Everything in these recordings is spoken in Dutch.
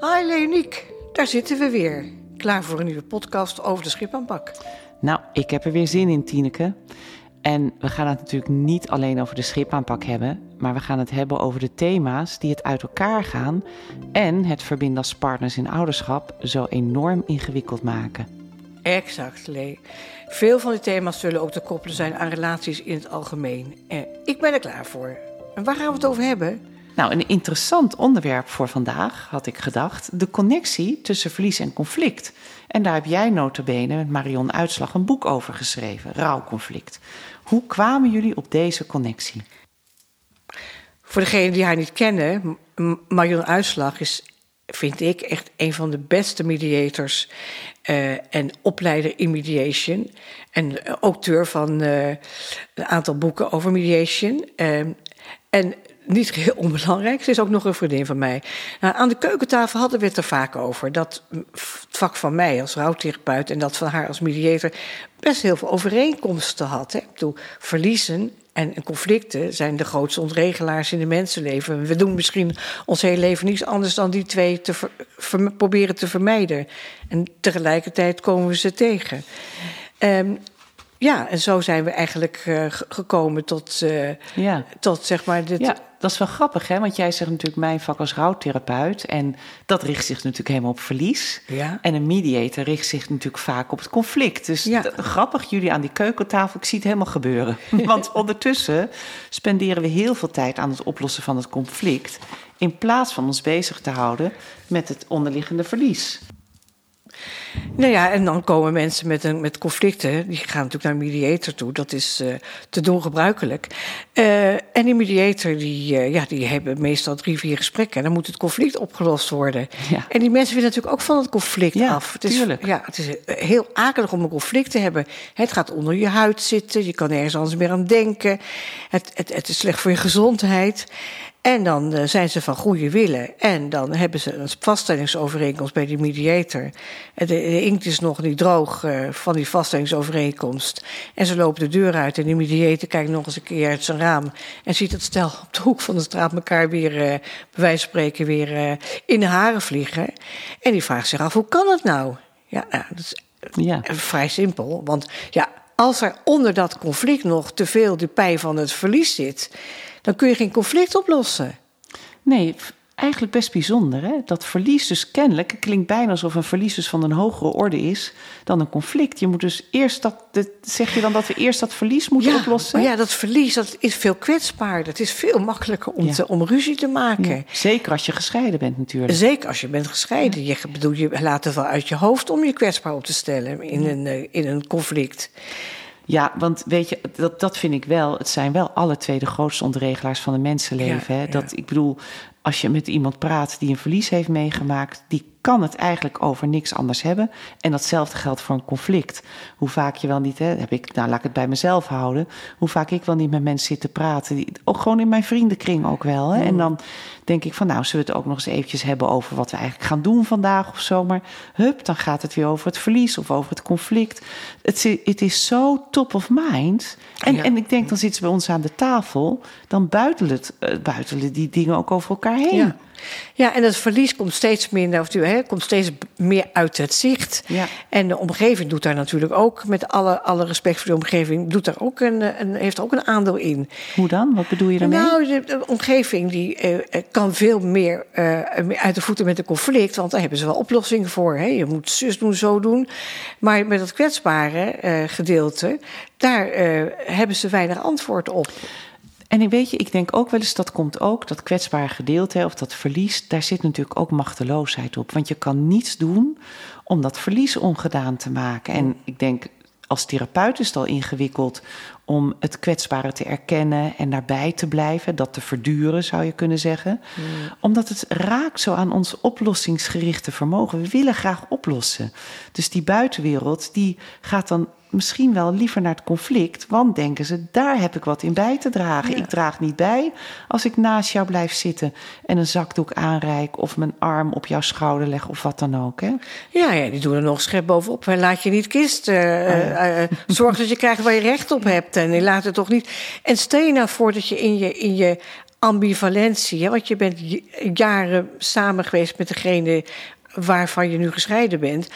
Hi Leoniek, daar zitten we weer. Klaar voor een nieuwe podcast over de schipaanpak. Nou, ik heb er weer zin in, Tineke. En we gaan het natuurlijk niet alleen over de schipaanpak hebben, maar we gaan het hebben over de thema's die het uit elkaar gaan en het verbinden als partners in ouderschap zo enorm ingewikkeld maken. Exact, Lee. Veel van die thema's zullen ook te koppelen zijn aan relaties in het algemeen. Eh, ik ben er klaar voor. En waar gaan we het over hebben? Nou, een interessant onderwerp voor vandaag, had ik gedacht. De connectie tussen verlies en conflict. En daar heb jij notabene met Marion Uitslag een boek over geschreven, Rouwconflict. Hoe kwamen jullie op deze connectie? Voor degenen die haar niet kennen, Marion Uitslag is, vind ik, echt een van de beste mediators uh, en opleider in mediation. En auteur van uh, een aantal boeken over mediation. Uh, en niet heel onbelangrijk, ze is ook nog een vriendin van mij. Nou, aan de keukentafel hadden we het er vaak over. Dat het vak van mij als rouwtherapeut en dat van haar als mediator best heel veel overeenkomsten had. Hè. Verliezen en conflicten zijn de grootste ontregelaars in de mensenleven. We doen misschien ons hele leven niets anders dan die twee te proberen te vermijden. En tegelijkertijd komen we ze tegen. Um, ja, en zo zijn we eigenlijk uh, gekomen tot, uh, ja. tot zeg maar dit. Ja, dat is wel grappig, hè? Want jij zegt natuurlijk mijn vak als rouwtherapeut. En dat richt zich natuurlijk helemaal op verlies. Ja. En een mediator richt zich natuurlijk vaak op het conflict. Dus ja. grappig, jullie aan die keukentafel. Ik zie het helemaal gebeuren. Want ondertussen spenderen we heel veel tijd aan het oplossen van het conflict. In plaats van ons bezig te houden met het onderliggende verlies. Nou ja, en dan komen mensen met, een, met conflicten. Die gaan natuurlijk naar een mediator toe. Dat is uh, te doen gebruikelijk. Uh, en die mediator, die, uh, ja, die hebben meestal drie, vier gesprekken. En dan moet het conflict opgelost worden. Ja. En die mensen willen natuurlijk ook van het conflict ja, af. Het is, tuurlijk. Ja, het is heel akelig om een conflict te hebben. Het gaat onder je huid zitten. Je kan ergens anders meer aan denken. Het, het, het is slecht voor je gezondheid. En dan uh, zijn ze van goede willen. En dan hebben ze een vaststellingsovereenkomst bij die mediator. De, de inkt is nog niet droog uh, van die vaststellingsovereenkomst. En ze lopen de deur uit en die mediator kijkt nog eens een keer uit zijn raam. En ziet het stel op de hoek van de straat elkaar weer, uh, bij wijze van spreken, weer in de haren vliegen. En die vraagt zich af, hoe kan het nou? Ja, nou, dat is ja. vrij simpel. Want ja, als er onder dat conflict nog te veel de pijn van het verlies zit dan kun je geen conflict oplossen. Nee, eigenlijk best bijzonder. Hè? Dat verlies dus kennelijk klinkt bijna alsof een verlies dus van een hogere orde is dan een conflict. Je moet dus eerst dat, zeg je dan dat we eerst dat verlies moeten oplossen? Ja, dat verlies dat is veel kwetsbaarder. Het is veel makkelijker om, te, om ruzie te maken. zeker als je gescheiden bent natuurlijk. Zeker als je bent gescheiden. Je, bedoel, je laat het wel uit je hoofd om je kwetsbaar op te stellen in, een, eh, in een conflict. Ja, want weet je, dat, dat vind ik wel. Het zijn wel alle twee de grootste ontregelaars van de mensenleven. hè? Dat, Ik bedoel, als je met iemand praat die een verlies heeft meegemaakt, die kan het eigenlijk over niks anders hebben. En datzelfde geldt voor een conflict. Hoe vaak je wel niet, hè, heb ik, nou laat ik het bij mezelf houden. Hoe vaak ik wel niet met mensen zit te praten. Die, ook gewoon in mijn vriendenkring ook wel. Hè. En mm. dan denk ik van, nou, zullen we het ook nog eens eventjes hebben over wat we eigenlijk gaan doen vandaag of zo. Maar hup, dan gaat het weer over het verlies of over het conflict. Het, het is zo top of mind. En, en ik denk, dan zitten ze bij ons aan de tafel. Dan buitelen, het, uh, buitelen die dingen ook over elkaar heen. Ja. Ja, en het verlies komt steeds minder, of, hè, komt steeds meer uit het zicht. Ja. En de omgeving doet daar natuurlijk ook, met alle, alle respect voor de omgeving, doet daar ook een, een, heeft ook een aandeel in. Hoe dan? Wat bedoel je daarmee? Nou, de, omgeving die, eh, kan veel meer uh, uit de voeten met een conflict, want daar hebben ze wel oplossingen voor. Hè. Je moet zus doen, zo doen. Maar met dat kwetsbare uh, gedeelte, daar hebben ze weinig antwoord op. En weet je, ik denk ook wel eens dat komt ook, dat kwetsbare gedeelte of dat verlies, daar zit natuurlijk ook machteloosheid op. Want je kan niets doen om dat verlies ongedaan te maken. En ik denk, als therapeut is het al ingewikkeld om het kwetsbare te erkennen en daarbij te blijven, dat te verduren zou je kunnen zeggen. Hmm. Omdat het raakt zo aan ons oplossingsgerichte vermogen. We willen graag oplossen. Dus die buitenwereld die gaat dan misschien wel liever naar het conflict, want denken ze, daar heb ik wat in bij te dragen. Ik draag niet bij als ik naast jou blijf zitten en een zakdoek aanreik of mijn arm op jouw schouder leg of wat dan ook. Hè? Ja, ja die doen er nog schep bovenop. Laat je niet kist. Uh, zorg dat je krijgt waar je recht op hebt en laat het toch niet. En stel je nou voor dat je in je, in je ambivalentie. Hè? Want je bent jaren samen geweest met degene waarvan je nu gescheiden bent.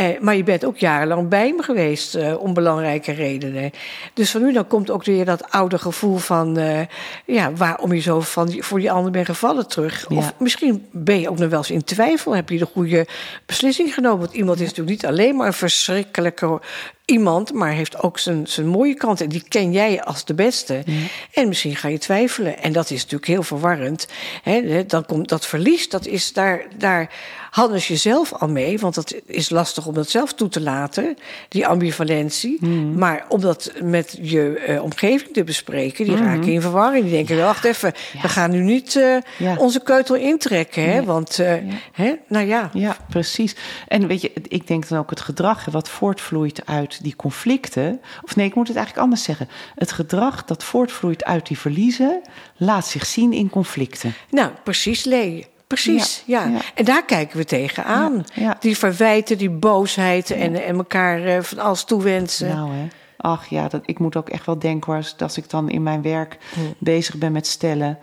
Eh, maar je bent ook jarenlang bij me geweest, uh, om belangrijke redenen. Dus van nu dan komt ook weer dat oude gevoel van... Uh, ja, waarom je zo van voor die ander bent gevallen terug. Ja. Of misschien ben je ook nog wel eens in twijfel. Heb je de goede beslissing genomen? Want iemand is natuurlijk niet alleen maar een verschrikkelijke iemand, maar heeft ook zijn, zijn mooie kant. En die ken jij als de beste. En misschien ga je twijfelen. En dat is natuurlijk heel verwarrend. He, dan komt dat verlies, dat is daar, daar hadden ze jezelf al mee. Want dat is lastig om dat zelf toe te laten, die ambivalentie. Mm. Maar om dat met je uh, omgeving te bespreken, die mm. raken in verwarring. Die denken, wacht even, ja. we gaan nu niet uh, ja. onze keutel intrekken. Hè? Want, uh, hè? nou ja. Ja, precies. En weet je, ik denk dan ook het gedrag wat voortvloeit uit die conflicten. Of nee, ik moet het eigenlijk anders zeggen. Het gedrag dat voortvloeit uit die verliezen, laat zich zien in conflicten. Nou, precies, Lee. Precies, ja, En daar kijken we tegenaan. Ja, Die verwijten, die boosheid en, en elkaar uh, van alles toewensen. Nou, hè. Ach ja, dat, ik moet ook echt wel denken als, als ik dan in mijn werk bezig ben met stellen.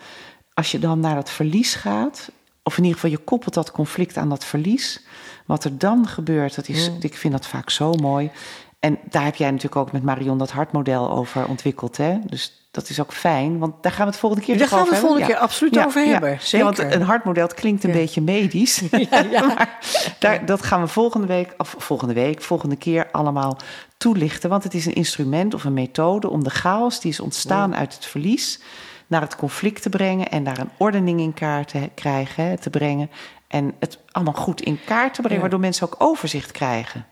Als je dan naar dat verlies gaat, of in ieder geval je koppelt dat conflict aan dat verlies. Wat er dan gebeurt, dat is, ik vind dat vaak zo mooi. En daar heb jij natuurlijk ook met Marion dat hartmodel over ontwikkeld. Hè? Dus dat is ook fijn, want daar gaan we het volgende keer over hebben. Daar gaan we het volgende keer absoluut over hebben. Zeker. want een hartmodel klinkt een beetje medisch. maar daar, dat gaan we volgende week, of volgende week, volgende keer allemaal toelichten. Want het is een instrument of een methode om de chaos die is ontstaan uit het verlies naar het conflict te brengen en daar een ordening in kaart te krijgen, te brengen. En het allemaal goed in kaart te brengen, waardoor mensen ook overzicht krijgen.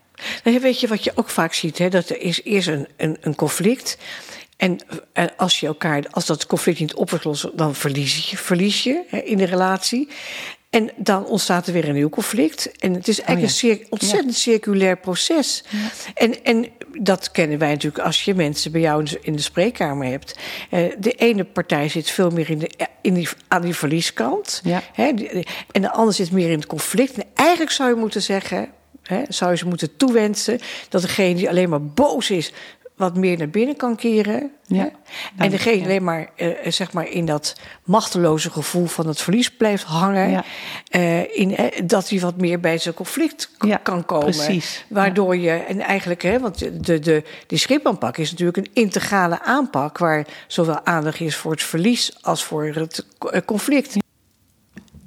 Nou, weet je wat je ook vaak ziet? Hè? Dat er is eerst een, een, een conflict. En eh, als, je elkaar, als dat conflict niet opgelost dan verlies je, verlies je hè, in de relatie. En dan ontstaat er weer een nieuw conflict. En het is eigenlijk oh een ontzettend circulair proces. Ja. En, en dat kennen wij natuurlijk als je mensen bij jou in de spreekkamer hebt. Uh, de ene partij zit veel meer in de, in die, aan die verlieskant. Ja. En de andere zit meer in het conflict. En eigenlijk zou je moeten zeggen: zou je ze moeten toewensen dat degene die alleen maar boos is, wat meer naar binnen kan keren. Ja. En degene alleen maar, uh, zeg maar in dat machteloze gevoel van het verlies blijft hangen. Ja. Uh, in, dat hij wat meer bij zijn conflict kan komen. Precies. Waardoor je, en eigenlijk, hè, want de, de, die schipaanpak is natuurlijk een integrale aanpak. Waar zowel aandacht is voor het verlies als voor het conflict.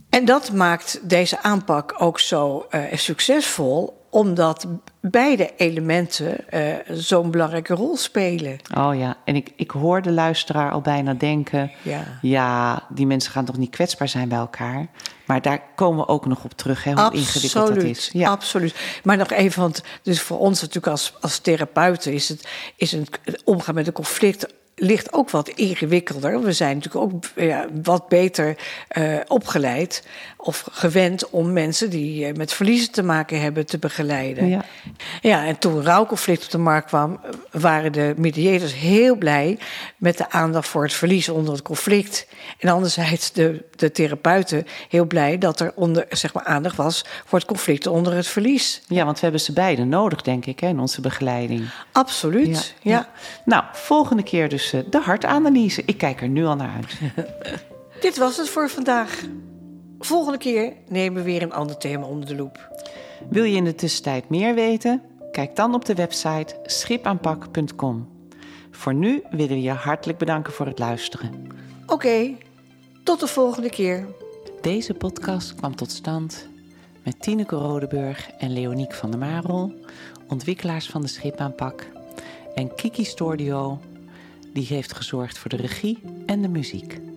En dat maakt deze aanpak ook zo uh, succesvol, omdat beide elementen uh, zo'n belangrijke rol spelen. Oh ja, en ik, ik hoor de luisteraar al bijna denken: ja. ja, die mensen gaan toch niet kwetsbaar zijn bij elkaar. Maar daar komen we ook nog op terug, hè, hoe absoluut, ingewikkeld dat is. Ja. Absoluut. Maar nog even, want dus voor ons natuurlijk als, als therapeuten is het, is het omgaan met een conflict ligt ook wat ingewikkelder. We zijn natuurlijk ook ja, wat beter uh, opgeleid of gewend om mensen die uh, met verliezen te maken hebben te begeleiden. Ja. ja, en toen rouwconflict op de markt kwam, waren de mediators heel blij met de aandacht voor het verlies onder het conflict. En anderzijds de, de therapeuten heel blij dat er onder, zeg maar, aandacht was voor het conflict onder het verlies. Ja, want we hebben ze beiden nodig, denk ik, hè, in onze begeleiding. Absoluut, ja. ja. Nou, volgende keer dus eh, de hartanalyse. Ik kijk er nu al naar uit. Dit was het voor vandaag. Volgende keer nemen we weer een ander thema onder de loep. Wil je in de tussentijd meer weten? Kijk dan op de website schipaanpak.com. Voor nu willen we je hartelijk bedanken voor het luisteren. Oké, tot de volgende keer. Deze podcast kwam tot stand met Tineke Rodeburg en Leoniek van der Marel, ontwikkelaars van de Schipaanpak, en Kiki Stordio, die heeft gezorgd voor de regie en de muziek.